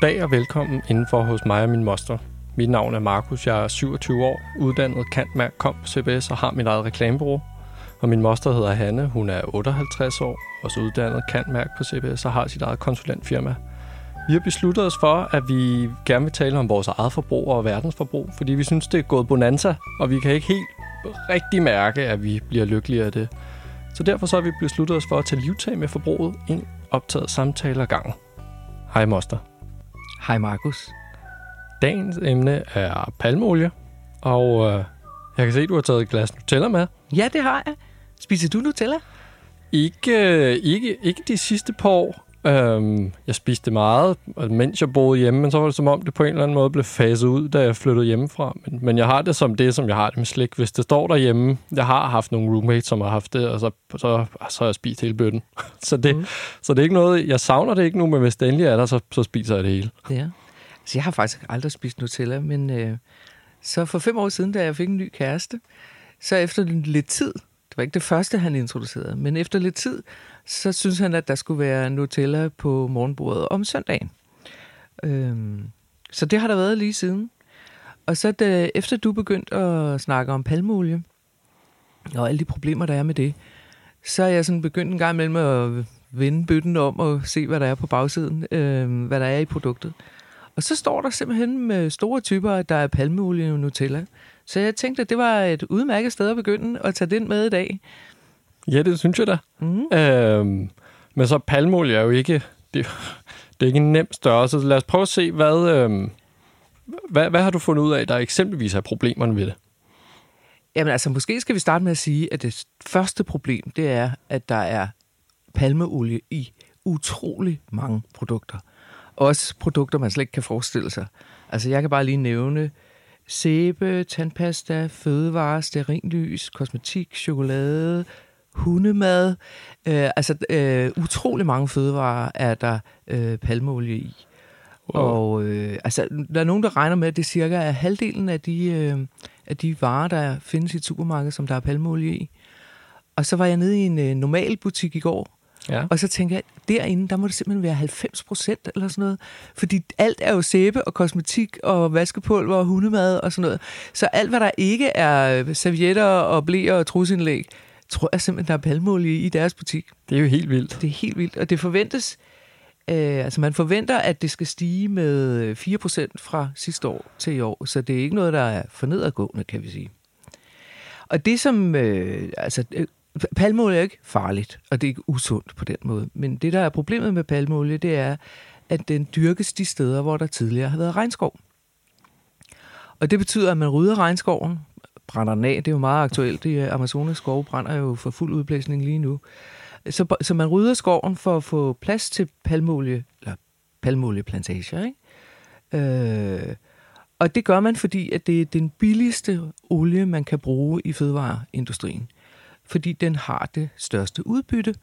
Goddag og velkommen indenfor hos mig og min moster. Mit navn er Markus, jeg er 27 år, uddannet kantmærk kom på CBS og har mit eget reklamebureau. Og min moster hedder Hanne, hun er 58 år, også uddannet kantmærk på CBS og har sit eget konsulentfirma. Vi har besluttet os for, at vi gerne vil tale om vores eget forbrug og verdensforbrug, fordi vi synes, det er gået bonanza, og vi kan ikke helt rigtig mærke, at vi bliver lykkeligere af det. Så derfor så har vi besluttet os for at tage livtag med forbruget, en optaget samtale ad gangen. Hej moster. Hej Markus. Dagens emne er palmeolie, og øh, jeg kan se, at du har taget et glas Nutella med. Ja, det har jeg. Spiser du Nutella? Ikke, ikke, ikke de sidste par år. Øhm, jeg spiste meget, mens jeg boede hjemme, men så var det som om, det på en eller anden måde blev faset ud, da jeg flyttede hjemmefra. Men, men jeg har det som det, som jeg har det med slik. Hvis det står derhjemme, jeg har haft nogle roommates, som har haft det, og så, så, så har jeg spist hele bøtten. så, det, mm. så det er ikke noget, jeg savner det ikke nu, men hvis det endelig er der, så, så spiser jeg det hele. Ja. Altså, jeg har faktisk aldrig spist Nutella, men øh, så for fem år siden, da jeg fik en ny kæreste, så efter lidt tid, det var ikke det første, han introducerede, men efter lidt tid, så synes han, at der skulle være Nutella på morgenbordet om søndagen. Øhm, så det har der været lige siden. Og så da, efter du begyndte at snakke om palmeolie, og alle de problemer, der er med det, så er jeg sådan begyndt en gang imellem at vende bøtten om og se, hvad der er på bagsiden, øh, hvad der er i produktet. Og så står der simpelthen med store typer, at der er palmeolie og Nutella. Så jeg tænkte, at det var et udmærket sted at begynde at tage den med i dag. Ja, det synes jeg da. Mm. Øhm, men så palmolie er jo ikke... Det, det er ikke en nem størrelse. Lad os prøve at se, hvad, øhm, hvad, hvad har du fundet ud af, der eksempelvis er problemerne ved det? Jamen altså, måske skal vi starte med at sige, at det første problem, det er, at der er palmeolie i utrolig mange produkter. Også produkter, man slet ikke kan forestille sig. Altså, jeg kan bare lige nævne sæbe, tandpasta, fødevarer, sterinlys, kosmetik, chokolade, hundemad. Øh, altså øh, utrolig mange fødevarer er der øh, palmeolie i. Wow. Og øh, altså, der er nogen, der regner med, at det cirka er halvdelen af de, øh, af de varer, der findes i et supermarked, som der er palmeolie i. Og så var jeg nede i en øh, normal butik i går, Ja. Og så tænker jeg, derinde, der må det simpelthen være 90 procent eller sådan noget. Fordi alt er jo sæbe og kosmetik og vaskepulver og hundemad og sådan noget. Så alt, hvad der ikke er øh, servietter og blæer og trusindlæg, tror jeg simpelthen, der er palmolie i deres butik. Det er jo helt vildt. Det er helt vildt, og det forventes, øh, altså man forventer, at det skal stige med 4% fra sidste år til i år, så det er ikke noget, der er for nedadgående, kan vi sige. Og det som, øh, altså øh, palmolie er ikke farligt, og det er ikke usundt på den måde, men det, der er problemet med palmolie, det er, at den dyrkes de steder, hvor der tidligere har været regnskov. Og det betyder, at man rydder regnskoven, brænder den af. Det er jo meget aktuelt. Det øh, Amazonas skov brænder jo for fuld udblæsning lige nu. Så, så man rydder skoven for at få plads til palmolie, eller palmolieplantager, ikke? Øh, og det gør man, fordi at det er den billigste olie, man kan bruge i fødevareindustrien. Fordi den har det største udbytte.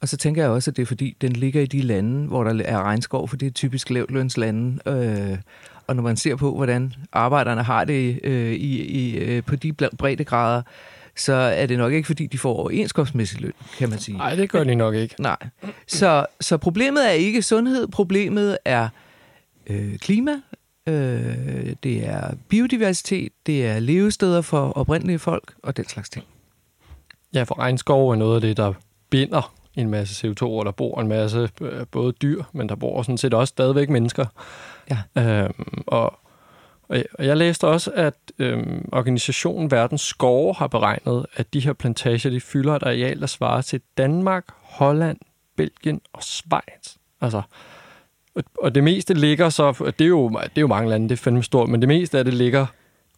Og så tænker jeg også, at det er fordi, den ligger i de lande, hvor der er regnskov, for det er typisk lavtlønslande. Øh, og når man ser på, hvordan arbejderne har det øh, i, i, øh, på de breddegrader, så er det nok ikke, fordi de får overenskomstmæssig løn, kan man sige. Nej, det gør de nok ikke. Nej. Så, så problemet er ikke sundhed, problemet er øh, klima, øh, det er biodiversitet, det er levesteder for oprindelige folk og den slags ting. Ja, for regnskov er noget af det, der binder en masse CO2, og der bor en masse øh, både dyr, men der bor sådan set også stadigvæk mennesker. Ja. Øhm, og, og jeg læste også, at øhm, organisationen Verdens Skove har beregnet, at de her plantager, de fylder et areal, der svarer til Danmark, Holland, Belgien og Schweiz. Altså, og, og det meste ligger så, det er, jo, det er jo mange lande, det er fandme stort, men det meste af det ligger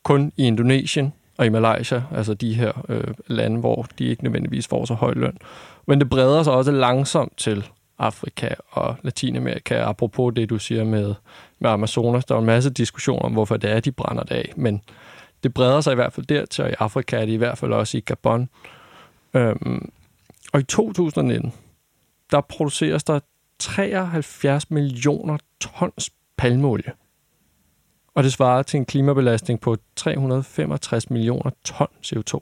kun i Indonesien og i Malaysia, altså de her øh, lande, hvor de ikke nødvendigvis får så høj løn. Men det breder sig også langsomt til Afrika og Latinamerika. Apropos det, du siger med, med Amazonas, der er en masse diskussioner om, hvorfor det er, de brænder det af. Men det breder sig i hvert fald dertil, og i Afrika er det i hvert fald også i Gabon. Øhm, og i 2019, der produceres der 73 millioner tons palmeolie og det svarer til en klimabelastning på 365 millioner ton CO2.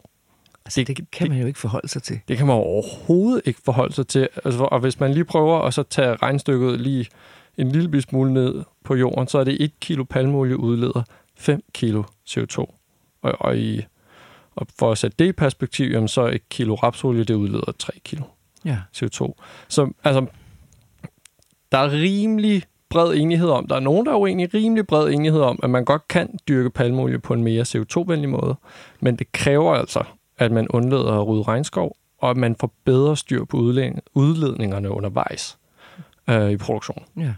Altså, det, det kan man jo ikke forholde sig til. Det kan man overhovedet ikke forholde sig til. Altså, og hvis man lige prøver at så tage regnstykket lige en lille smule ned på jorden, så er det 1 kilo palmolie udleder 5 kilo CO2. Og, og, i, og for at sætte det i perspektiv, jamen, så er 1 kilo rapsolie, det udleder 3 kilo Ja. CO2. Så altså, der er rimelig bred enighed om, der er nogen, der er uenige, rimelig bred enighed om, at man godt kan dyrke palmolie på en mere CO2-venlig måde, men det kræver altså, at man undlader at rydde regnskov, og at man får bedre styr på udledning- udledningerne undervejs øh, i produktionen. Ja.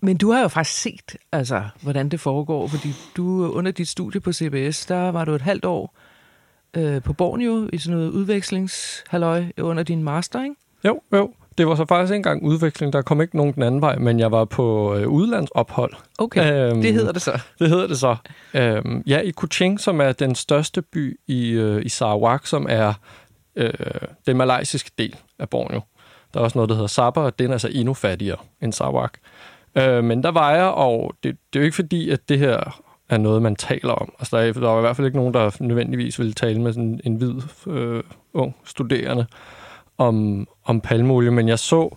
Men du har jo faktisk set, altså, hvordan det foregår, fordi du under dit studie på CBS, der var du et halvt år øh, på Borneo i sådan noget udvekslingshalløj under din master, ikke? Jo, jo. Det var så faktisk ikke engang udvikling. Der kom ikke nogen den anden vej, men jeg var på øh, udlandsophold. Okay, Øhm, det hedder det så. Det hedder det så. Øhm, ja, i Kuching, som er den største by i, øh, i Sarawak, som er øh, den malaysiske del af Borneo. Der er også noget, der hedder Sabah, og den er så endnu fattigere end Sarawak. Øh, men der var jeg, og det, det er jo ikke fordi, at det her er noget, man taler om. Altså, der, er, der var i hvert fald ikke nogen, der nødvendigvis ville tale med sådan en hvid, øh, ung studerende om, om palmolie, men jeg så...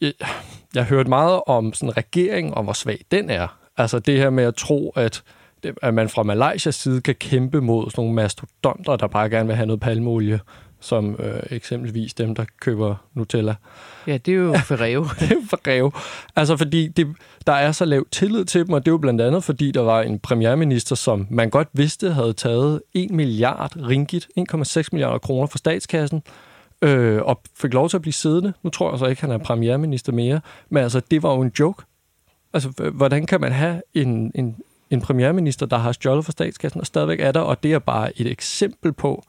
Jeg, jeg hørte meget om sådan regering, og hvor svag den er. Altså det her med at tro, at, at man fra Malaysias side kan kæmpe mod sådan nogle mastodonter, der bare gerne vil have noget palmolie, som øh, eksempelvis dem, der køber Nutella. Ja, det er jo Ferreo. Det er jo for rev. Altså fordi det, der er så lav tillid til dem, og det er jo blandt andet fordi, der var en premierminister, som man godt vidste havde taget 1 milliard ringgit, 1,6 milliarder kroner fra statskassen, øh, og fik lov til at blive siddende. Nu tror jeg så ikke, han er premierminister mere, men altså, det var jo en joke. Altså, hvordan kan man have en, en, en premierminister, der har stjålet fra statskassen, og stadigvæk er der, og det er bare et eksempel på,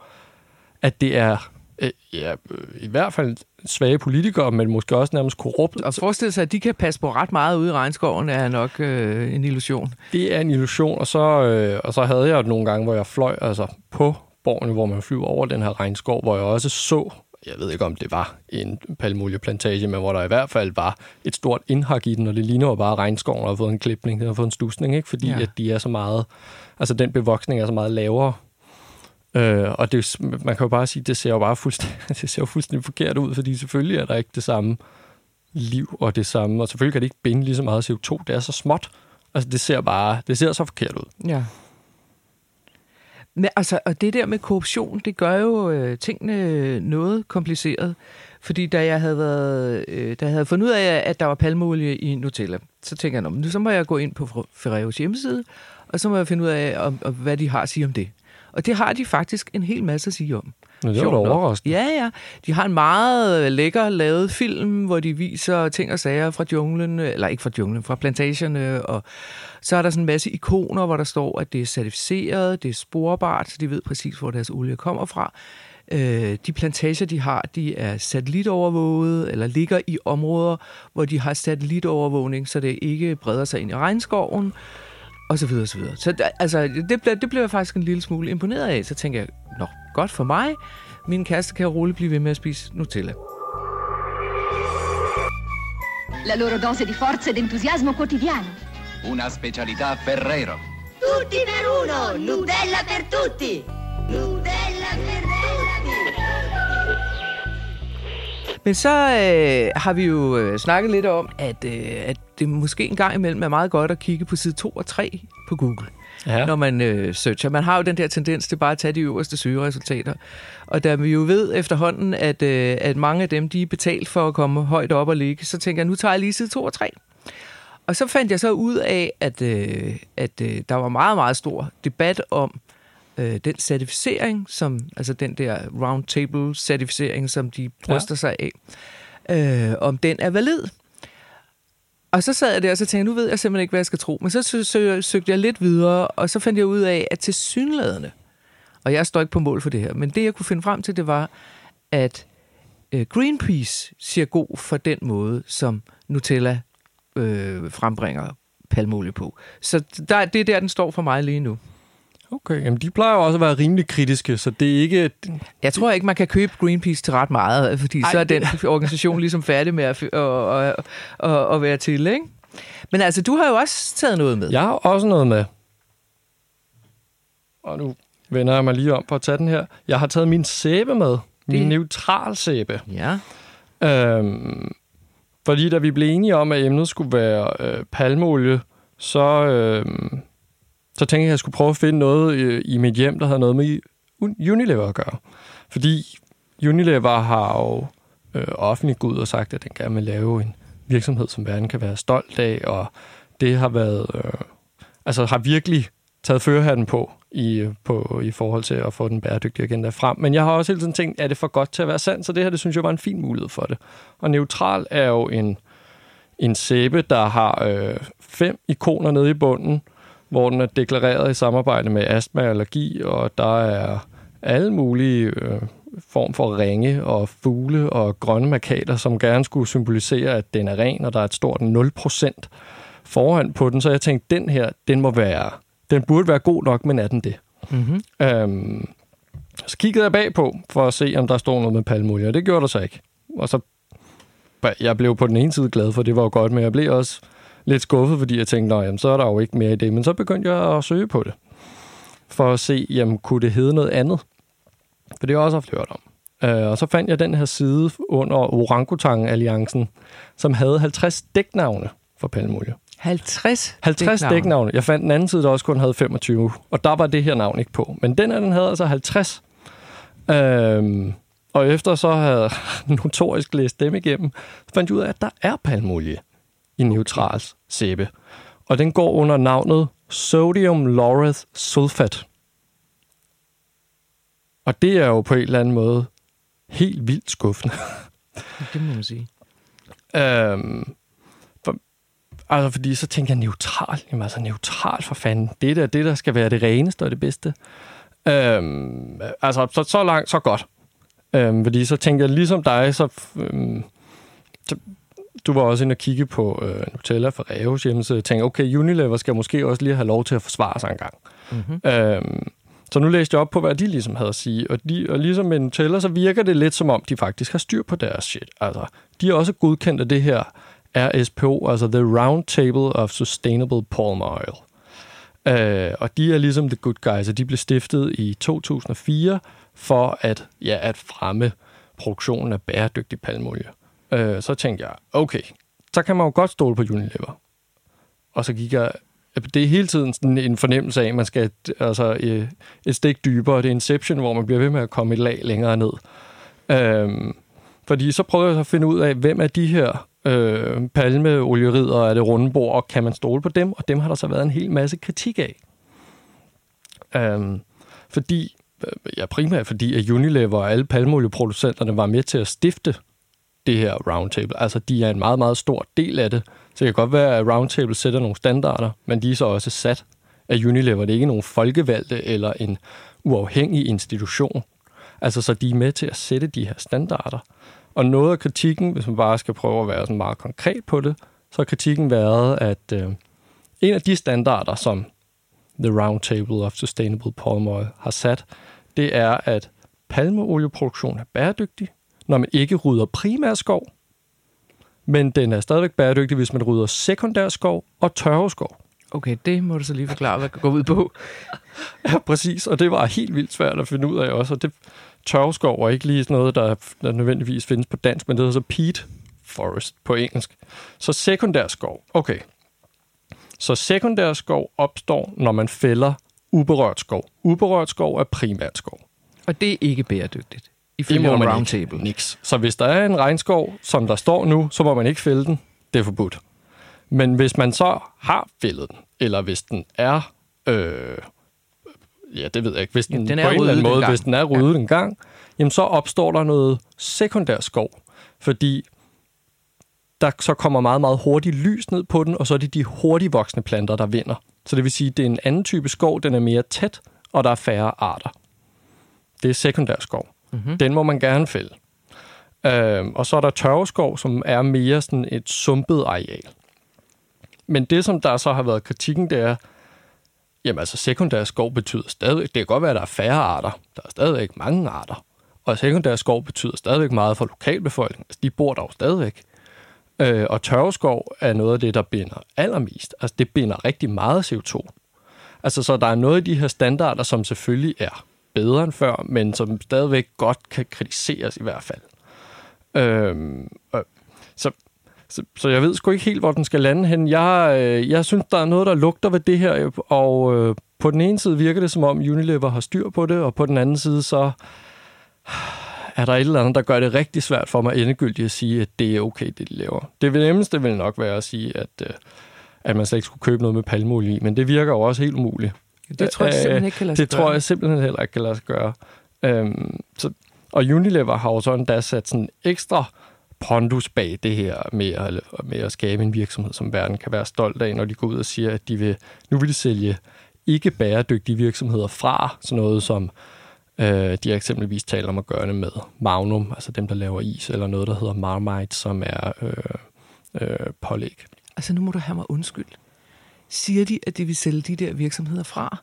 at det er øh, ja, øh, i hvert fald svage politikere, men måske også nærmest korrupt. Og forestille sig, at de kan passe på ret meget ude i regnskoven, er nok øh, en illusion. Det er en illusion, og så, øh, og så havde jeg nogle gange, hvor jeg fløj altså på Borgen, hvor man flyver over den her regnskov, hvor jeg også så, jeg ved ikke om det var en palmolieplantage, men hvor der i hvert fald var et stort indhak i den, og det ligner jo bare, regnskoven har fået en klipning, den har fået en stusning, ikke? fordi Ja. at de er så meget, altså den bevoksning er så meget lavere. Øh, og det, man kan jo bare sige, det ser jo bare fuldstændig, det ser jo fuldstændig forkert ud, fordi selvfølgelig er der ikke det samme liv og det samme, og selvfølgelig kan det ikke binde lige så meget CO2, det er så småt. Altså det ser bare, det ser så forkert ud. Ja. Men altså, og det der med korruption, det gør jo øh, tingene noget kompliceret. Fordi da jeg havde, været, øh, da jeg havde fundet ud af, at der var palmeolie i Nutella, så tænker jeg, nu så må jeg gå ind på Ferreros hjemmeside, og så må jeg finde ud af, om, om, hvad de har at sige om det. Og det har de faktisk en hel masse at sige om. Men det var da overraskende. Ja, ja. De har en meget øh, lækker lavet film, hvor de viser ting og sager fra junglen, eller ikke fra junglen, fra plantagerne, og så er der sådan en masse ikoner, hvor der står, at det er certificeret, det er sporbart, så de ved præcis, hvor deres olie kommer fra. Øh, de plantager, de har, de er satellitovervåget, eller ligger i områder, hvor de har satellitovervågning, så det ikke breder sig ind i regnskoven, og så videre, og så videre. Så altså, det, blev, det blev jeg faktisk en lille smule imponeret af. Så tænker jeg, nå, godt for mig. Min kæreste kan roligt blive ved med at spise Nutella. La loro dose di forza ed entusiasmo quotidiano. Una specialità Ferrero. Tutti per uno, Nutella per tutti. Nutella Men så øh, har vi jo øh, snakket lidt om, at, øh, at det måske en gang imellem er meget godt at kigge på side 2 og 3 på Google, Ja. når man øh, searcher. Man har jo den der tendens til bare at tage de øverste søgeresultater. Og da vi jo ved efterhånden, at, øh, at mange af dem, de er betalt for at komme højt op og ligge, så tænker jeg, nu tager jeg lige side 2 og 3. Og så fandt jeg så ud af, at, øh, at øh, der var meget, meget stor debat om øh, den certificering, som, altså den der roundtable certificering, som de bryster ja. sig af, øh, om den er valid. Og så sad jeg der og så tænkte, jeg, nu ved jeg simpelthen ikke, hvad jeg skal tro. Men så sø- sø- søgte jeg lidt videre, og så fandt jeg ud af, at til synlædende, og jeg står ikke på mål for det her, men det jeg kunne finde frem til, det var, at øh, Greenpeace siger god for den måde, som Nutella øh, frembringer palmolie på. Så der, det er der, den står for mig lige nu. Okay, jamen de plejer jo også at være rimelig kritiske, så det er ikke... Jeg tror ikke, man kan købe Greenpeace til ret meget, fordi Ej, så er den organisation ligesom færdig med at, at, at, at, at være til, ikke? Men altså, du har jo også taget noget med. Jeg har også noget med. Og nu vender jeg mig lige om for at tage den her. Jeg har taget min sæbe med. Min Det- neutral sæbe. Ja. Øhm, fordi da vi blev enige om, at emnet skulle være øh, palmeolie, så, øh, så tænkte jeg, at jeg skulle prøve at finde noget øh, i mit hjem, der havde noget med Unilever at gøre. Fordi Unilever har jo øh, offentligt gået ud og sagt, at den gerne vil lave en virksomhed, som verden kan være stolt af, og det har været, øh, altså har virkelig taget førerhatten på i, øh, på i forhold til at få den bæredygtige agenda frem. Men jeg har også hele tiden tænkt, er det for godt til at være sandt? Så det her, det synes jeg var en fin mulighed for det. Og neutral er jo en, en sæbe, der har øh, fem ikoner nede i bunden, hvor den er deklareret i samarbejde med astma og allergi, og der er alle mulige øh, form for ringe og fugle og grønne markader, som gerne skulle symbolisere, at den er ren, og der er et stort 0% foran på den. Så jeg tænkte, den her, den må være, den burde være god nok, men er den det? Mm-hmm. Øhm, så kiggede jeg bagpå for at se, om der stod noget med palmolie, og det gjorde der så ikke. Og så jeg blev på den ene side glad for, det var jo godt, men jeg blev også lidt skuffet, fordi jeg tænkte, jamen, så er der jo ikke mere i det. Men så begyndte jeg at søge på det, for at se, jamen, kunne det hedde noget andet? For det har jeg også haft hørt om. Uh, og så fandt jeg den her side under Orangutang-alliancen, som havde 50 dæknavne for palmolie. 50? 50 dæknavne. dæknavne. Jeg fandt den anden side, der også kun havde 25, og der var det her navn ikke på. Men den her, den havde altså 50. Uh, og efter så havde notorisk læst dem igennem, fandt jeg ud af, at der er palmolie i neutrals sæbe. Og den går under navnet sodium laureth sulfat. Og det er jo på en eller anden måde helt vildt skuffende. det må man sige. øhm, for, altså, fordi så tænker jeg neutral. Jamen altså neutral for fanden. Det er det, der skal være det reneste og det bedste. Øhm, altså, så, så langt, så godt. Øhm, fordi så tænker jeg, ligesom dig, så, øhm, så du var også inde og kigge på øh, Nutella fra Reos hjemmeside og tænkte, okay, Unilever skal måske også lige have lov til at forsvare sig en gang. Mm-hmm. Øhm, så nu læste jeg op på, hvad de ligesom havde at sige. Og, de, og ligesom med Nutella, så virker det lidt som om, de faktisk har styr på deres shit. Altså, de er også godkendt af det her RSPO, altså The Round Table of Sustainable Palm Oil. Øh, og de er ligesom the good guys, og de blev stiftet i 2004 for at, ja, at fremme produktionen af bæredygtig palmolie. Øh, så tænkte jeg, okay, så kan man jo godt stole på Unilever. Og så gik jeg øh, det er hele tiden sådan en fornemmelse af, at man skal altså, øh, et stik dybere. Det er Inception, hvor man bliver ved med at komme et lag længere ned. Øhm, fordi så prøver jeg så at finde ud af, hvem er de her øh, palmeolierider, er det rundebord, og kan man stole på dem? Og dem har der så været en hel masse kritik af. Øhm, fordi, øh, ja primært fordi, at Unilever og alle palmeolieproducenterne var med til at stifte det her roundtable. Altså, de er en meget, meget stor del af det. Så det kan godt være, at Roundtable sætter nogle standarder, men de er så også sat af Unilever. Det er ikke nogen folkevalgte eller en uafhængig institution. Altså, så de er med til at sætte de her standarder. Og noget af kritikken, hvis man bare skal prøve at være sådan meget konkret på det, så har kritikken været, at øh, en af de standarder, som The Roundtable of Sustainable Palm Oil har sat, det er, at palmeolieproduktion er bæredygtig, når man ikke rydder primær skov, men den er stadigvæk bæredygtig, hvis man rydder sekundær skov og tørveskov. Okay, det må du så lige forklare, hvad går ud på. ja, præcis, og det var helt vildt svært at finde ud af også, og det tørveskov er ikke lige sådan noget, der, der nødvendigvis findes på dansk, men det hedder så peat forest på engelsk. Så sekundær skov, okay. Så sekundær skov opstår, når man fælder uberørt skov. Uberørt skov er primært skov. Og det er ikke bæredygtigt? Ifølge det må man roundtable. Ikke. Niks. Så hvis der er en regnskov, som der står nu, så må man ikke fælde den. Det er forbudt. Men hvis man så har fældet den, eller hvis den er... Øh, ja, det ved jeg ikke. Hvis den, den er på en eller anden måde, hvis den er ryddet ja. en gang, jamen så opstår der noget sekundær skov. Fordi der så kommer meget, meget hurtigt lys ned på den, og så er det de hurtigt voksne planter, der vinder. Så det vil sige, at det er en anden type skov, den er mere tæt, og der er færre arter. Det er sekundær skov. Mm-hmm. Den må man gerne fælde. Øh, og så er der tørveskov, som er mere sådan et sumpet areal. Men det, som der så har været kritikken, det er, jamen altså sekundær skov betyder stadig, det kan godt være, at der er færre arter. Der er stadigvæk mange arter. Og sekundær skov betyder stadigvæk meget for lokalbefolkningen. Altså, de bor der jo stadigvæk. Øh, og tørveskov er noget af det, der binder allermest. Altså, det binder rigtig meget CO2. Altså, så der er noget af de her standarder, som selvfølgelig er bedre end før, men som stadigvæk godt kan kritiseres i hvert fald. Øhm, øh, så, Så, så jeg ved sgu ikke helt, hvor den skal lande hen. Jeg, øh, jeg synes, der er noget, der lugter ved det her, og øh, på den ene side virker det, som om Unilever har styr på det, og på den anden side, så er der et eller andet, der gør det rigtig svært for mig endegyldigt at sige, at det er okay, det de laver. Det nemmeste vil nok være at sige, at, øh, at man slet ikke skulle købe noget med palmeolie i, men det virker jo også helt umuligt. Det tror jeg simpelthen ikke kan lade sig Det tror jeg simpelthen heller ikke kan lade sig gøre. Øhm, så, og Unilever har jo så endda sat sådan ekstra pondus bag det her med at, med at skabe en virksomhed, som verden kan være stolt af, når de går ud og siger, at de vil, nu vil de sælge ikke bæredygtige virksomheder fra, sådan noget som øh, de har eksempelvis talt om at gøre det med Magnum, altså dem, der laver is, eller noget, der hedder Marmite, som er øh, øh, pålæg. Altså nu må du have mig undskyld. Siger de, at de vil sælge de der virksomheder fra?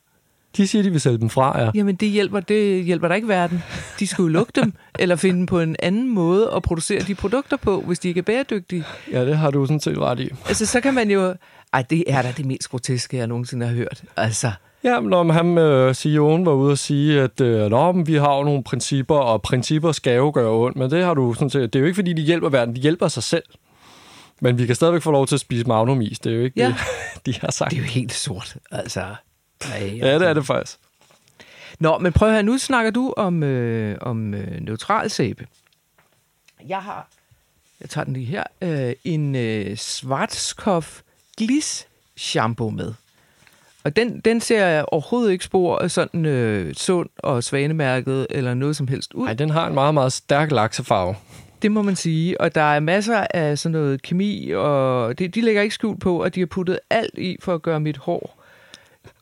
De siger, de vil sælge dem fra, ja. Jamen, det hjælper, det hjælper da ikke verden. De skal jo lukke dem, eller finde på en anden måde at producere de produkter på, hvis de ikke er bæredygtige. Ja, det har du sådan set ret i. Altså, så kan man jo... Ej, det er da det mest groteske, jeg nogensinde har hørt. Altså, Ja, men når han, øh, CEO'en var ude og sige, at øh, Nå, men vi har jo nogle principper, og principper skal jo gøre ondt, men det har du sådan set... Det er jo ikke, fordi de hjælper verden, de hjælper sig selv. Men vi kan stadigvæk få lov til at spise magnumis. Det er jo ikke Ja. det, de har sagt. det er jo helt sort. Altså, nej, Ja, det er det faktisk. Nå, men prøv her, nu snakker du om, øh, om øh, neutral sæbe. Jeg har, jeg tager den lige her, øh, en øh, Schwarzkopf Gliss shampoo med. Og den, den ser jeg overhovedet ikke spor af sådan øh, sund og svanemærket eller noget som helst ud. Nej, den har en meget, meget stærk laksefarve. Det må man sige. Og der er masser af sådan noget kemi, og det, de lægger ikke skjult på, at de har puttet alt i for at gøre mit hår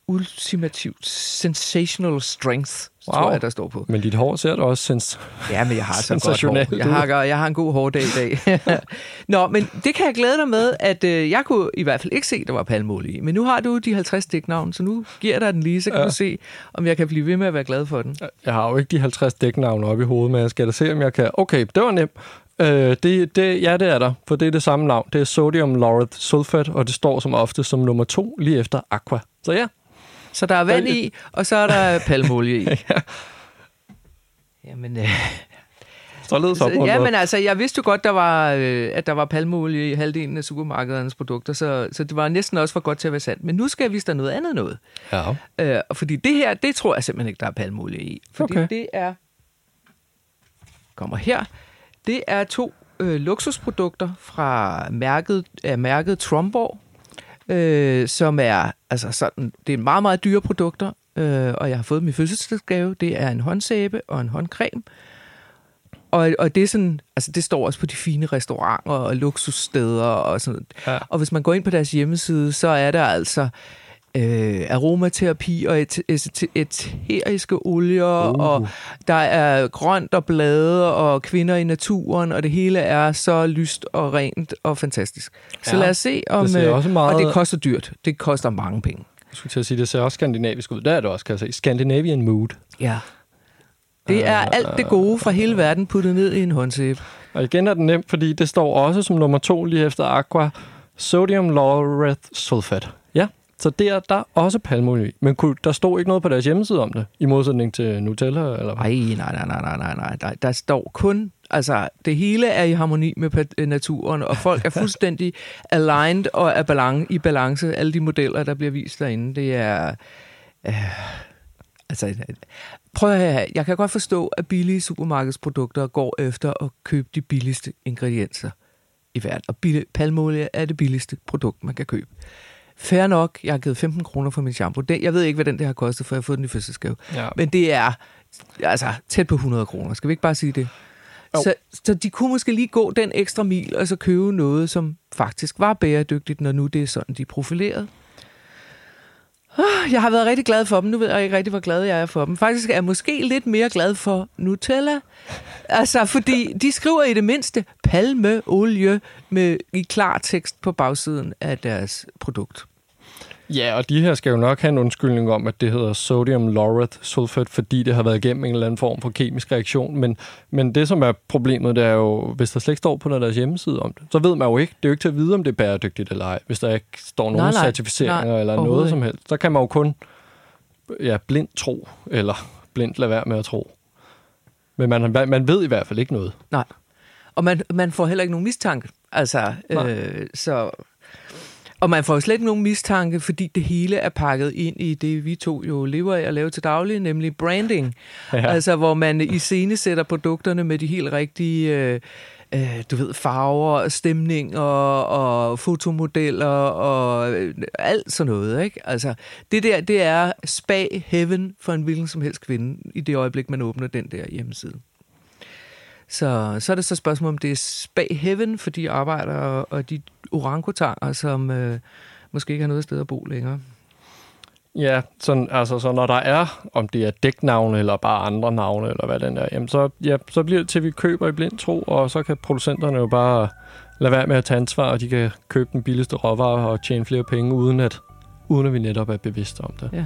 ultimativt sensational strength, wow. tror jeg, der står på. Men dit hår ser da også sens. Ja, men jeg har så godt hår. Jeg har, jeg har en god hårdag i dag. Nå, men det kan jeg glæde dig med, at øh, jeg kunne i hvert fald ikke se, at der var palmolie i. Men nu har du de 50 stiknavn, så nu giver jeg dig den lige, så kan ja. Du se, om jeg kan blive ved med at være glad for den. Jeg har jo ikke de 50 dæknavne oppe i hovedet, men jeg skal da se, om jeg kan... Okay, det var nemt. Øh, det, det, ja, det er der, for det er det samme navn. Det er sodium lauryl sulfate, og det står som ofte som nummer to lige efter aqua. Så ja, Så der er vand i, og så er der palmolie i. ja. Jamen, øh, således så, op på en ja, men altså, jeg vidste jo godt, der var, øh, at der var palmolie i halvdelen af supermarkedernes produkter, så, så det var næsten også for godt til at være sandt. Men nu skal jeg vise dig noget andet noget. Ja. Øh, og fordi det her, det tror jeg simpelthen ikke, der er palmolie i. Fordi Okay. det er... Kommer her. Det er to øh, luksusprodukter fra mærket, af mærket Tromborg, øh, som er, altså sådan, det er meget, meget dyre produkter, øh, og jeg har fået min fødselsdagsgave. Det er en håndsæbe og en håndcreme. Og, og det er sådan, altså det står også på de fine restauranter og luksussteder og sådan Ja. Og hvis man går ind på deres hjemmeside, så er der altså øh, aromaterapi og et, et, æteriske olier, uh. og der er grønt og blade og kvinder i naturen, og det hele er så lyst og rent og fantastisk. Så Ja, lad os se om... det øh, også meget- Og det koster dyrt. Det koster mange penge. Jeg skulle til at sige, det ser også skandinavisk ud. Der er det også, kan jeg se. Scandinavian mood. Ja. Det er alt det gode fra hele verden puttet ned i en håndsæbe. Og igen er det nemt, fordi det står også som nummer to lige efter aqua. Sodium lauryl sulfate. Så der, der er også palmolie i. Men kunne, der stod ikke noget på deres hjemmeside om det, i modsætning til Nutella, eller hvad? Ej, nej, nej, nej, nej, nej, nej. Der, der står kun, altså det hele er i harmoni med pa- naturen, og folk er fuldstændig aligned og er balan- i balance. Alle de modeller, der bliver vist derinde, det er... Øh, altså, prøv at høre, jeg kan godt forstå, at billige supermarkedsprodukter går efter at købe de billigste ingredienser i verden. Og billig, palmolie er det billigste produkt, man kan købe. Fair nok, jeg har givet 15 kroner for min shampoo. Den, jeg ved ikke, hvad den der har kostet, for jeg har fået den i fødselsdagsgave. Ja. Men det er altså tæt på 100 kroner. Skal vi ikke bare sige det? Så, så de kunne måske lige gå den ekstra mil, og så købe noget, som faktisk var bæredygtigt, når nu det er sådan, de er profileret. Ah, Jeg har været rigtig glad for dem. Nu ved jeg ikke rigtig, hvor glad jeg er for dem. Faktisk er jeg måske lidt mere glad for Nutella. Altså, fordi de skriver i det mindste palmeolie med i klar tekst på bagsiden af deres produkt. Ja, og de her skal jo nok have en undskyldning om, at det hedder sodium lauryl sulfate, fordi det har været igennem en eller anden form for kemisk reaktion. Men, men det, som er problemet, det er jo, hvis der slet ikke står på deres hjemmeside om det, så ved man jo ikke. Det er jo ikke til at vide, om det er bæredygtigt eller ej, hvis der ikke står nogen Nej, nej. certificeringer Nej, eller noget som helst. Så kan man jo kun ja, blindt tro, eller blindt lade være med at tro. Men man, man ved i hvert fald ikke noget. Nej. Og man, man får heller ikke nogen mistanke. Altså, øh, så... Og man får jo slet ikke nogen mistanke, fordi det hele er pakket ind i det, vi to jo lever af at lave til daglig, nemlig branding. Ja. Altså, hvor man i scene sætter produkterne med de helt rigtige... Øh, øh, du ved, farver, stemning og, og fotomodeller og øh, alt sådan noget. Ikke? Altså, det der, det er spa heaven for en hvilken som helst kvinde i det øjeblik, man åbner den der hjemmeside. Så, så er det så spørgsmål, om det er spa heaven for de arbejdere og de orangutanger, som øh, måske ikke har noget sted at bo længere. Ja, sådan, altså, så når der er, om det er dæknavne eller bare andre navne, eller hvad den er, jamen så, ja, så bliver det til, at vi køber i blind tro, og så kan producenterne jo bare lade være med at tage ansvar, og de kan købe den billigste råvare og tjene flere penge, uden at, uden at vi netop er bevidste om det. Ja.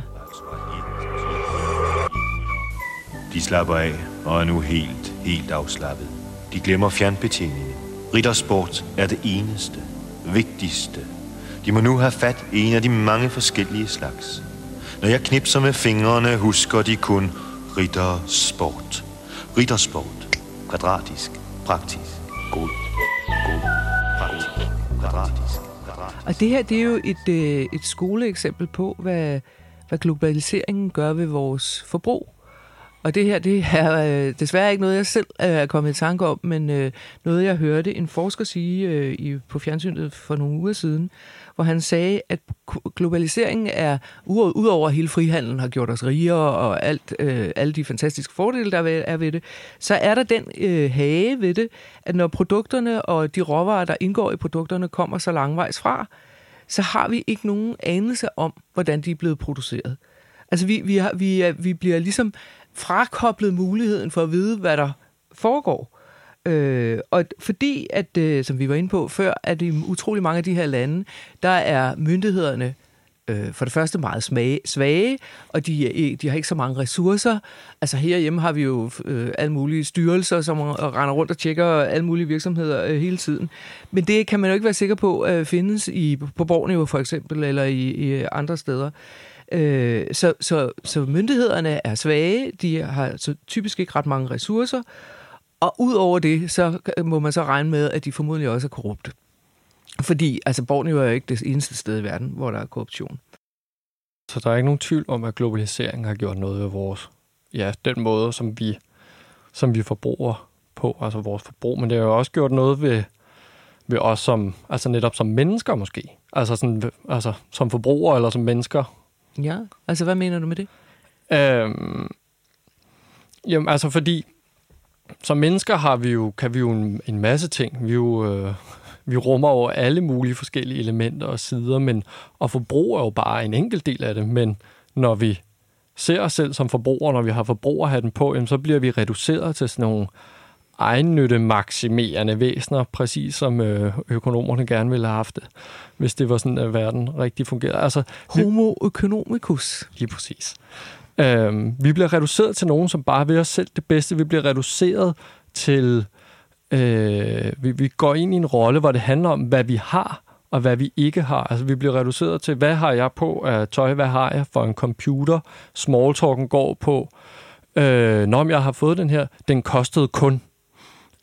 De slapper af og er nu helt, helt afslappet. De glemmer fjernbetjeningen. Riddersport er det eneste, vigtigste. De må nu have fat i en af de mange forskellige slags. Når jeg knipser med fingrene, husker de kun Riddersport. Riddersport. Kvadratisk. Praktisk. God. God. Praktisk. Kvadratisk. Kvadratisk. Og det her, det er jo et, øh, et skoleeksempel på, hvad, hvad globaliseringen gør ved vores forbrug. Og det her, det er øh, desværre ikke noget, jeg selv øh, er kommet i tanke om, men øh, noget, jeg hørte en forsker sige øh, i, på fjernsynet for nogle uger siden, hvor han sagde, at globaliseringen er, udover hele frihandlen har gjort os rigere og alt, øh, alle de fantastiske fordele, der er ved det, så er der den øh, hage ved det, at når produkterne og de råvarer, der indgår i produkterne, kommer så langvejs fra, så har vi ikke nogen anelse om, hvordan de er blevet produceret. Altså vi, vi, har, vi, vi bliver ligesom frakoblet muligheden for at vide, hvad der foregår. Øh, og fordi, at, øh, som vi var inde på før, at i utrolig mange af de her lande, der er myndighederne øh, for det første meget smage, svage, og de, de har ikke så mange ressourcer. Altså herhjemme har vi jo øh, alle mulige styrelser, som render rundt og tjekker alle mulige virksomheder øh, hele tiden. Men det kan man jo ikke være sikker på øh, findes i, på Borneo for eksempel, eller i, i andre steder. Øh, Øh, så, så, så myndighederne er svage, de har så typisk ikke ret mange ressourcer, og ud over det, så må man så regne med, at de formodentlig også er korrupte. Fordi altså, Borneo er jo ikke det eneste sted i verden, hvor der er korruption. Så der er ikke nogen tvivl om, at globaliseringen har gjort noget ved vores, ja, den måde, som vi, som vi forbruger på, altså vores forbrug, men det har jo også gjort noget ved, ved os som, altså netop som mennesker måske, altså, sådan, altså som forbrugere eller som mennesker. Ja, altså hvad mener du med det? Øhm, jamen altså fordi som mennesker har vi jo, kan vi jo en, en masse ting. Vi, jo, øh, vi rummer over alle mulige forskellige elementer og sider, men og forbrug er jo bare en enkelt del af det. Men når vi ser os selv som forbrugere, når vi har forbrugerhatten på, jamen, så bliver vi reduceret til sådan nogle øh, maksimerende væsener, præcis som øh, økonomerne gerne ville have haft det, hvis det var sådan, at verden rigtig fungerede. Altså, Homo economicus. Lige præcis. Øhm, vi bliver reduceret til nogen, som bare vil os selv det bedste. Vi bliver reduceret til... Øh, vi, vi går ind i en rolle, hvor det handler om, hvad vi har, og hvad vi ikke har. Altså, vi bliver reduceret til, hvad har jeg på af tøj, hvad har jeg for en computer? Smalltalken går på, øh, når jeg har fået den her, den kostede kun.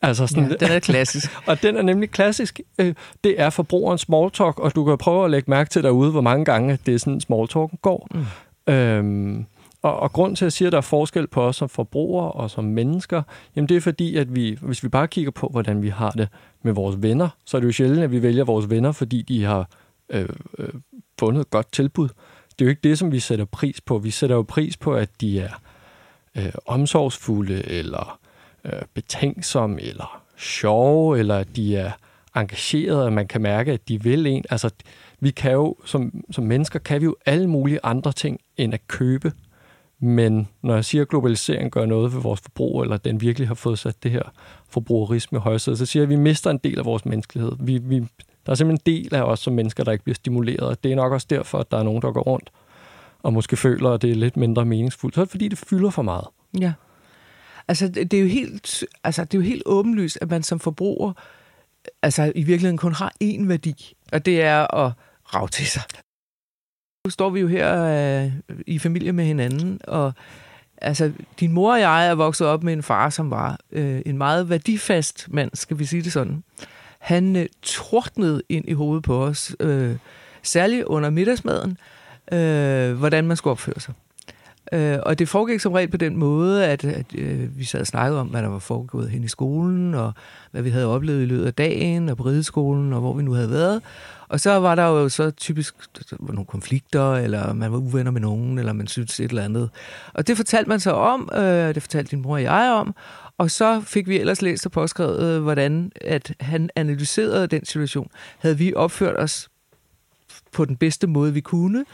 Altså sådan, ja, den er klassisk. og den er nemlig klassisk. Øh, det er forbrugerens smalltalk, og du kan prøve at lægge mærke til derude, hvor mange gange det er sådan, smalltalken går. Mm. Øhm, og, og grund til, at jeg siger, at der er forskel på os som forbrugere og som mennesker, jamen det er fordi, at vi, hvis vi bare kigger på, hvordan vi har det med vores venner, så er det jo sjældent, at vi vælger vores venner, fordi de har øh, øh, fundet et godt tilbud. Det er jo ikke det, som vi sætter pris på. Vi sætter jo pris på, at de er øh, omsorgsfulde, eller øh, betænksomme, eller sjove, eller at de er engagerede, og man kan mærke, at de vil en. Altså, vi kan jo, som, som mennesker, kan vi jo alle mulige andre ting, end at købe men når jeg siger, at globalisering gør noget ved vores forbrug, eller den virkelig har fået sat det her forbrugerisme i højsædet, så siger jeg, at vi mister en del af vores menneskelighed. Vi, vi, der er simpelthen en del af os som mennesker, der ikke bliver stimuleret. Det er nok også derfor, at der er nogen, der går rundt og måske føler, at det er lidt mindre meningsfuldt. Så er det fordi, det fylder for meget. Ja. Altså, det er jo helt, altså, det er jo helt åbenlyst, at man som forbruger altså, i virkeligheden kun har én værdi, og det er at rave til sig. Nu står vi jo her øh, i familie med hinanden, og altså, din mor og jeg er vokset op med en far, som var øh, en meget værdifast mand, skal vi sige det sådan. Han øh, tordnede ind i hovedet på os, øh, særligt under middagsmaden, øh, hvordan man skulle opføre sig. Øh, og det foregik som regel på den måde, at, at øh, vi sad og snakkede om, hvad der var foregået hen i skolen, og hvad vi havde oplevet i løbet af dagen, og på rideskolen, og hvor vi nu havde været. Og så var der jo så typisk var nogle konflikter, eller man var uvenner med nogen, eller man syntes et eller andet. Og det fortalte man så om, øh, det fortalte din mor og jeg om, og så fik vi ellers læst og påskrevet, øh, hvordan at han analyserede den situation. Havde vi opført os på den bedste måde, vi kunne,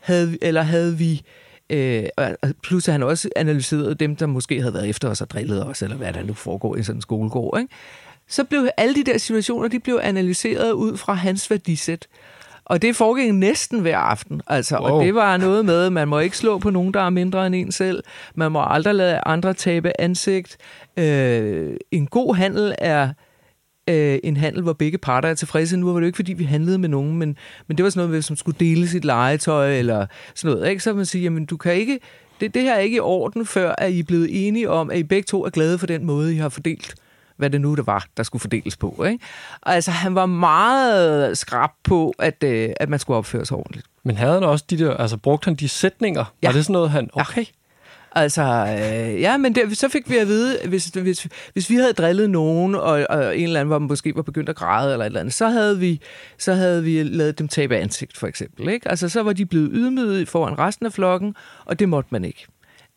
havde, vi- eller havde vi Øh, og plus at han også analyserede dem, der måske havde været efter os og drillet os, eller hvad der nu foregår i sådan en skolegård. Ikke? Så blev alle de der situationer, de blev analyseret ud fra hans værdisæt. Og det foregik næsten hver aften. Altså, wow. Og det var noget med, man må ikke slå på nogen, der er mindre end en selv. Man må aldrig lade andre tabe ansigt. Øh, en god handel er øh, en handel, hvor begge parter er tilfredse. Nu var det jo ikke, fordi vi handlede med nogen, men, men det var sådan noget, som skulle dele sit legetøj, eller sådan noget. Ikke? Så man sige, jamen du kan ikke, det, det her er ikke i orden, før at I er blevet enige om, at I begge to er glade for den måde, I har fordelt hvad det nu der var, der skulle fordeles på. Ikke? Og altså, han var meget skrab på, at, øh, at man skulle opføre sig ordentligt. Men havde han også de der, altså brugte han de sætninger? Ja. Var det sådan noget, han, okay, Altså, øh, ja, men det, så fik vi at vide, hvis, hvis, hvis vi havde drillet nogen, og, og en eller anden var måske var begyndt at græde eller et eller andet, så havde vi, så havde vi lavet dem tabe ansigt, for eksempel. Ikke? Altså, så var de blevet ydmyget foran resten af flokken, og det måtte man ikke.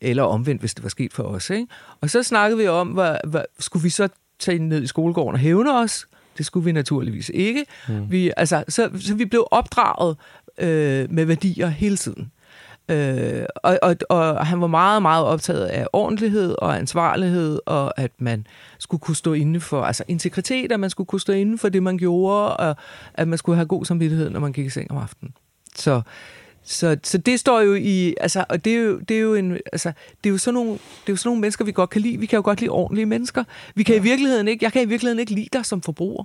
Eller omvendt, hvis det var sket for os. Ikke? Og så snakkede vi om, hvad, hvad, skulle vi så tage ned i skolegården og hævne os? Det skulle vi naturligvis ikke. Mm. Vi, altså, så, så vi blev opdraget øh, med værdier hele tiden. Øh, og, og, og han var meget, meget optaget af ordentlighed og ansvarlighed, og at man skulle kunne stå inde for, altså integritet, at man skulle kunne stå inde for det, man gjorde, og at man skulle have god samvittighed, når man gik i seng om aftenen. Så, så, så det står jo i, altså, og det er jo, det er jo en, altså, det er jo sådan nogle, det er jo sådan nogle mennesker, vi godt kan lide. Vi kan jo godt lide ordentlige mennesker. Vi kan i virkeligheden ikke, jeg kan i virkeligheden ikke lide dig som forbruger.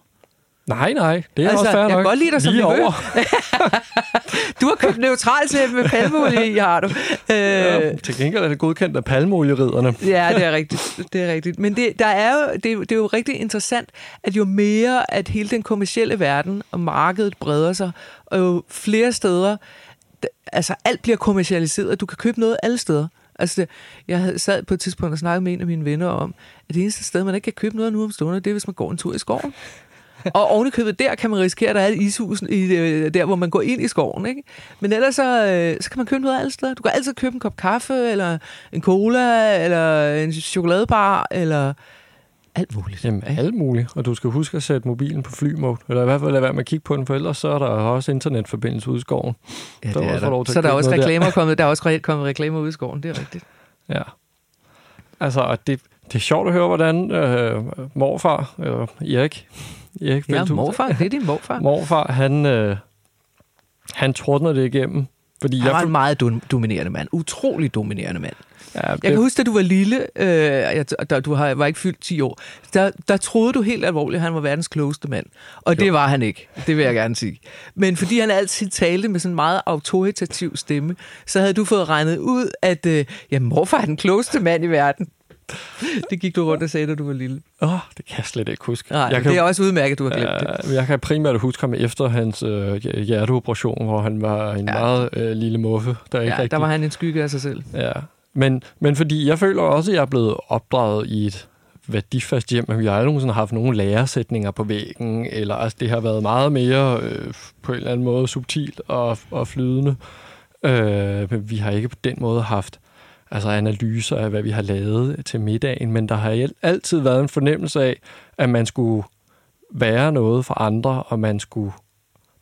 Nej, nej, det er Altså, også fair jeg kan nok. godt lide dig som Lige over. Du har købt neutral til med palmeolie i, har du. Øh, Ja, til gengæld er det godkendt af palmeolieriderne. Ja, det er rigtigt. Det er rigtigt. Men det, der er jo, det, jo- det er jo rigtig interessant, at jo mere, at hele den kommercielle verden og markedet breder sig, og jo flere steder, altså alt bliver kommercialiseret. Du kan købe noget alle steder. Altså, det, jeg sad på et tidspunkt og snakkede med en af mine venner om, at det eneste sted, man ikke kan købe noget nu om stunder, det er, hvis man går en tur i skoven. Og ovenikøbet der kan man risikere, at der er et ishus i, øh, der, hvor man går ind i skoven. Ikke? Men ellers så, øh, så kan man købe noget alle steder. Du kan altid købe en kop kaffe, eller en cola, eller en chokoladebar, eller alt muligt. Jamen, alt muligt. Og du skal huske at sætte mobilen på flymode. Eller i hvert fald lade være med at kigge på den, for ellers så er der også internetforbindelse ude i skoven. Ja, Der det var er der. Så er der købe også noget der. reklamer kommet. Der er også kommet reklamer ud i skoven, det er rigtigt. Ja. Altså, det, det er sjovt at høre, hvordan øh, morfar, eller Erik, Erik Ja, Velthus- morfar, det er din morfar. morfar, han, øh, han tordner det igennem. Fordi Han var jeg, en meget dom- dominerende mand. Utrolig dominerende mand. ja, Jeg kan huske, da du var lille, øh, jeg, da du har, var ikke fyldt 10 år, der, der troede du helt alvorligt, at han var verdens klogeste mand. Og det var han ikke, det vil jeg gerne sige. Men fordi han altid talte med sådan en meget autoritativ stemme, så havde du fået regnet ud, at øh, ja, morfar er den klogeste mand i verden. Det gik du rundt og sagde, da du var lille. Åh, det kan jeg slet ikke huske. Nej, jeg det er også udmærket, at du har glemt det. Jeg kan primært huske ham efter hans øh, hjerteoperation, hvor han var en Ja. meget øh, lille muffe, der ikke Ja, rigtig... der var han en skygge af sig selv. Ja, men, men fordi jeg føler også, at jeg er blevet opdraget i et værdifast hjem, men vi har aldrig nogensinde haft nogen læresætninger på væggen, eller altså, det har været meget mere øh, på en eller anden måde subtilt og, og flydende. Øh, men vi har ikke på den måde haft altså analyser af, hvad vi har lavet til middagen, men der har altid været en fornemmelse af, at man skulle være noget for andre, og man skulle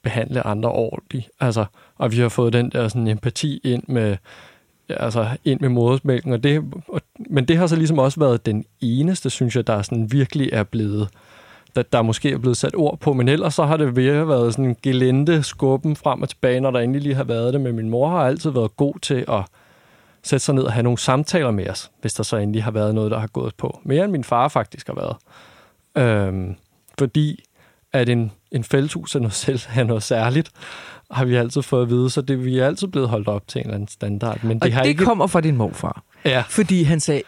behandle andre ordentligt. Altså, og vi har fået den der sådan empati ind med, altså ind med modersmælken, og det, og, men det har så ligesom også været den eneste, synes jeg, der sådan virkelig er blevet, der, der måske er blevet sat ord på, men ellers så har det mere været sådan en gelente skubben frem og tilbage, når der endelig lige har været det, men min mor har altid været god til at sætte sig ned og have nogle samtaler med os, hvis der så endelig har været noget, der har gået på. Mere end min far faktisk har været. Øhm, fordi at en, en fældshus er noget, selv, er noget særligt, har vi altid fået at vide, så det, vi er altid blevet holdt op til en eller anden standard. Men Og det har det ikke... kommer fra din morfar. Ja. Fordi han sagde,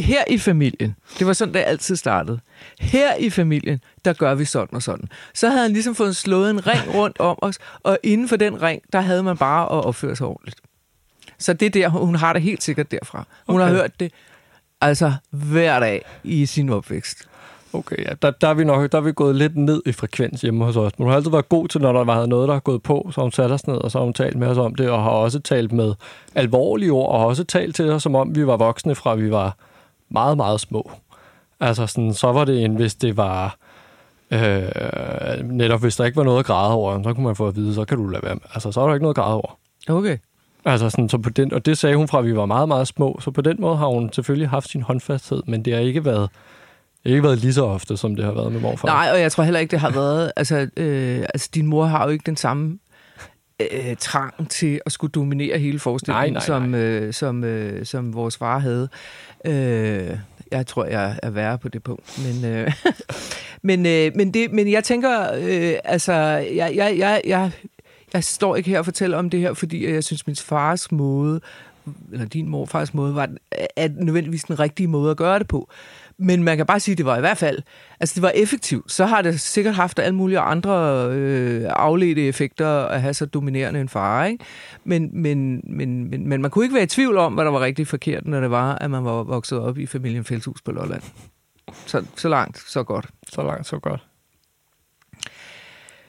her i familien, det var sådan, det altid startede. Her i familien, der gør vi sådan og sådan. Så havde han ligesom fået slået en ring rundt om os, og inden for den ring, der havde man bare at opføre sig ordentligt. Så det er der, hun har det helt sikkert derfra. Hun okay. har hørt det altså hver dag i sin opvækst. Okay, ja, der, der, er vi nok der er vi gået lidt ned i frekvens hjemme hos os. Men hun har altid været god til, når der var noget, der er gået på, så hun sat os ned, og så har hun talt med os om det, og har også talt med alvorlige ord, og har også talt til os, som om vi var voksne, fra vi var meget, meget små. Altså, sådan, så var det en, hvis det var... Øh, netop hvis der ikke var noget at græde over, så kunne man få at vide, så kan du lade være med. Altså, så er der ikke noget at græde over. Okay. Altså sådan, så på den, og det sagde hun fra, at vi var meget, meget små. Så på den måde har hun selvfølgelig haft sin håndfasthed, men det har ikke været, ikke været lige så ofte, som det har været med morfar. Nej, og jeg tror heller ikke, det har været... Altså, øh, altså din mor har jo ikke den samme øh, trang til at skulle dominere hele forestillingen, Nej, nej, som, øh, som, øh, som vores far havde. Øh, jeg tror, jeg er værre på det punkt. Men, øh, men, øh, men, det, men jeg tænker, øh, altså, jeg, jeg, jeg, jeg, jeg står ikke her og fortæller om det her, fordi jeg synes, min fars måde, eller din morfars måde, var er nødvendigvis den rigtige måde at gøre det på. Men man kan bare sige, at det var i hvert fald, altså det var effektivt. Så har det sikkert haft alle mulige andre øh, afledte effekter at have så dominerende en far, ikke? Men, men, men, men, men man kunne ikke være i tvivl om, hvad der var rigtig forkert, når det var, at man var vokset op i familien Fældshus på Lolland. Så, så langt, så godt. Så langt, så godt.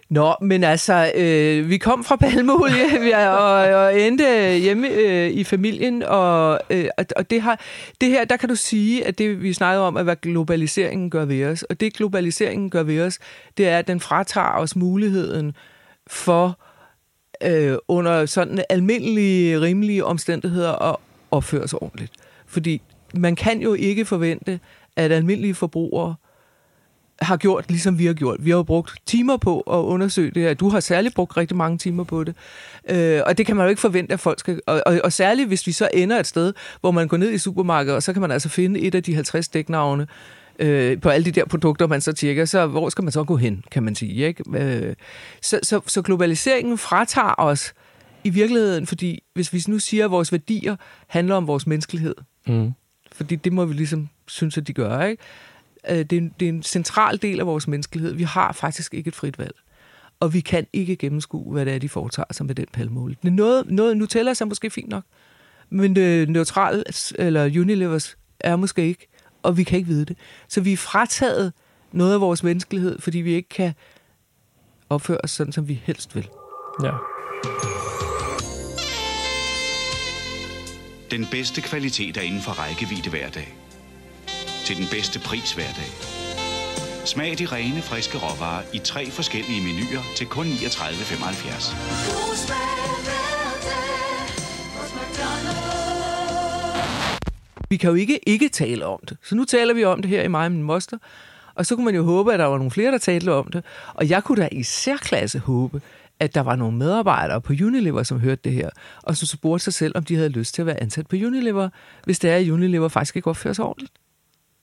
Nå, men altså, øh, vi kom fra palmeolie vi og, og endte hjemme øh, i familien, og, øh, og- det, har, det her, der kan du sige, at det vi snakkede om, at hvad globaliseringen gør ved os, og det globaliseringen gør ved os, det er, at den fratager os muligheden for øh, under sådan almindelige, rimelige omstændigheder at opføre sig ordentligt. Fordi man kan jo ikke forvente, at almindelige forbrugere har gjort, ligesom vi har gjort. Vi har jo brugt timer på at undersøge det her. Du har særligt brugt rigtig mange timer på det. Øh, og det kan man jo ikke forvente, at folk skal... Og, og, og særligt, hvis vi så ender et sted, hvor man går ned i supermarkedet, og så kan man altså finde et af de 50 dæknavne øh, på alle de der produkter, man så tjekker. Så hvor skal man så gå hen, kan man sige. Ikke? Øh, så, så, så globaliseringen fratager os i virkeligheden, fordi hvis vi nu siger, at vores værdier handler om vores menneskelighed, Mm. fordi det må vi ligesom synes, at de gør, ikke? Øh, Det er, en, det er en central del af vores menneskelighed. Vi har faktisk ikke et frit valg. Og vi kan ikke gennemskue, hvad det er, de foretager sig med den palmeolie. Det er noget, noget Nutella er måske fint nok, men det neutral eller Unilevers er måske ikke, og vi kan ikke vide det. Så vi er frataget noget af vores menneskelighed, fordi vi ikke kan opføre os sådan, som vi helst vil. Ja. Den bedste kvalitet er inden for rækkevidde hver dag. Til den bedste pris hver dag. Smag de rene, friske råvarer i tre forskellige menuer til kun 39,75. Vi kan jo ikke ikke tale om det. Så nu taler vi om det her i mig og min moster. Og så kunne man jo håbe, at der var nogle flere, der talte om det. Og jeg kunne da i særklasse håbe, at der var nogle medarbejdere på Unilever, som hørte det her, og som spurgte sig selv, om de havde lyst til at være ansat på Unilever, hvis det er, at Unilever faktisk ikke opfører sig ordentligt.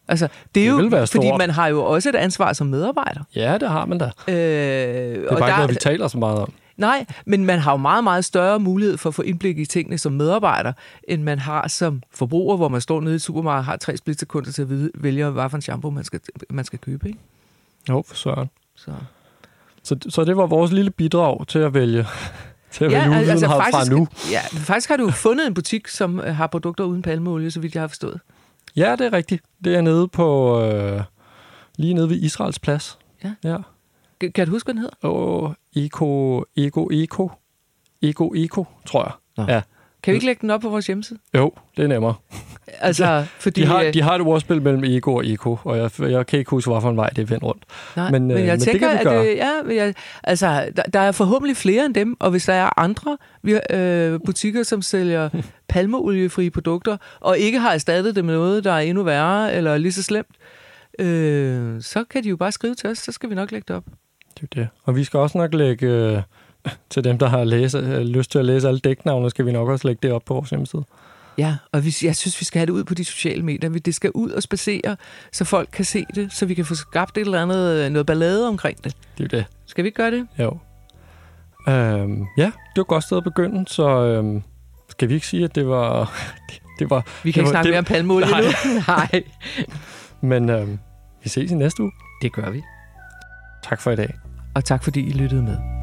Altså, det er Det jo, være fordi stort. man har jo også et ansvar som medarbejder. ja, det har man da. Øh, Det er bare ikke noget, vi taler så meget om. Nej, men man har jo meget, meget større mulighed for at få indblik i tingene som medarbejder, end man har som forbruger, hvor man står nede i et supermarked og har tre splitsekunder til at vælge, hvad for en shampoo man skal, man skal købe. Ikke? Jo, for søren. Så. Så, så det var vores lille bidrag til at vælge, til at vælge ja, altså, fra nu. Ja, faktisk har du fundet en butik, som øh, har produkter uden palmeolie, så vidt jeg har forstået. Ja, det er rigtigt. Det er nede på... Øh, lige nede ved Israels plads. Ja. Ja. Kan kan du huske, hvad den hedder? Og Eko, Eko, Eko. Eko, Eko, tror jeg. Nå. Ja. Kan vi ikke lægge den op på vores hjemmeside? Jo, det er nemmere. Altså, fordi... De har, øh, de har et ordspil mellem Ego og Eko, og jeg, jeg kan ikke huske, hvorfor en vej det er vendt rundt. Nej, Men, men, øh, men jeg men det tænker, kan vi at det, ja, men jeg, altså, der, der er forhåbentlig flere end dem, og hvis der er andre vi, øh, butikker, som sælger palmeoliefrie produkter, og ikke har erstattet det med noget, der er endnu værre eller lige så slemt, øh, så kan de jo bare skrive til os, så skal vi nok lægge det op. Det er det. Og vi skal også nok lægge... Øh, til dem, der har læse, øh, lyst til at læse alle dæknavne, skal vi nok også lægge det op på vores hjemmeside. Ja, og vi, jeg synes, vi skal have det ud på de sociale medier. Vi- Det skal ud og spacere, så folk kan se det, så vi kan få skabt et eller andet, øh, noget ballade omkring det. Det er det. Skal vi ikke gøre det? Jo. Øhm, ja, det var et godt sted at begynde, så øhm, skal vi ikke sige, at det var, det var... Vi kan det ikke var, snakke det, mere om palmeolie Nej. nu. Nej. Men øh, vi ses i næste uge. Det gør vi. Tak for i dag. Og tak fordi I lyttede med.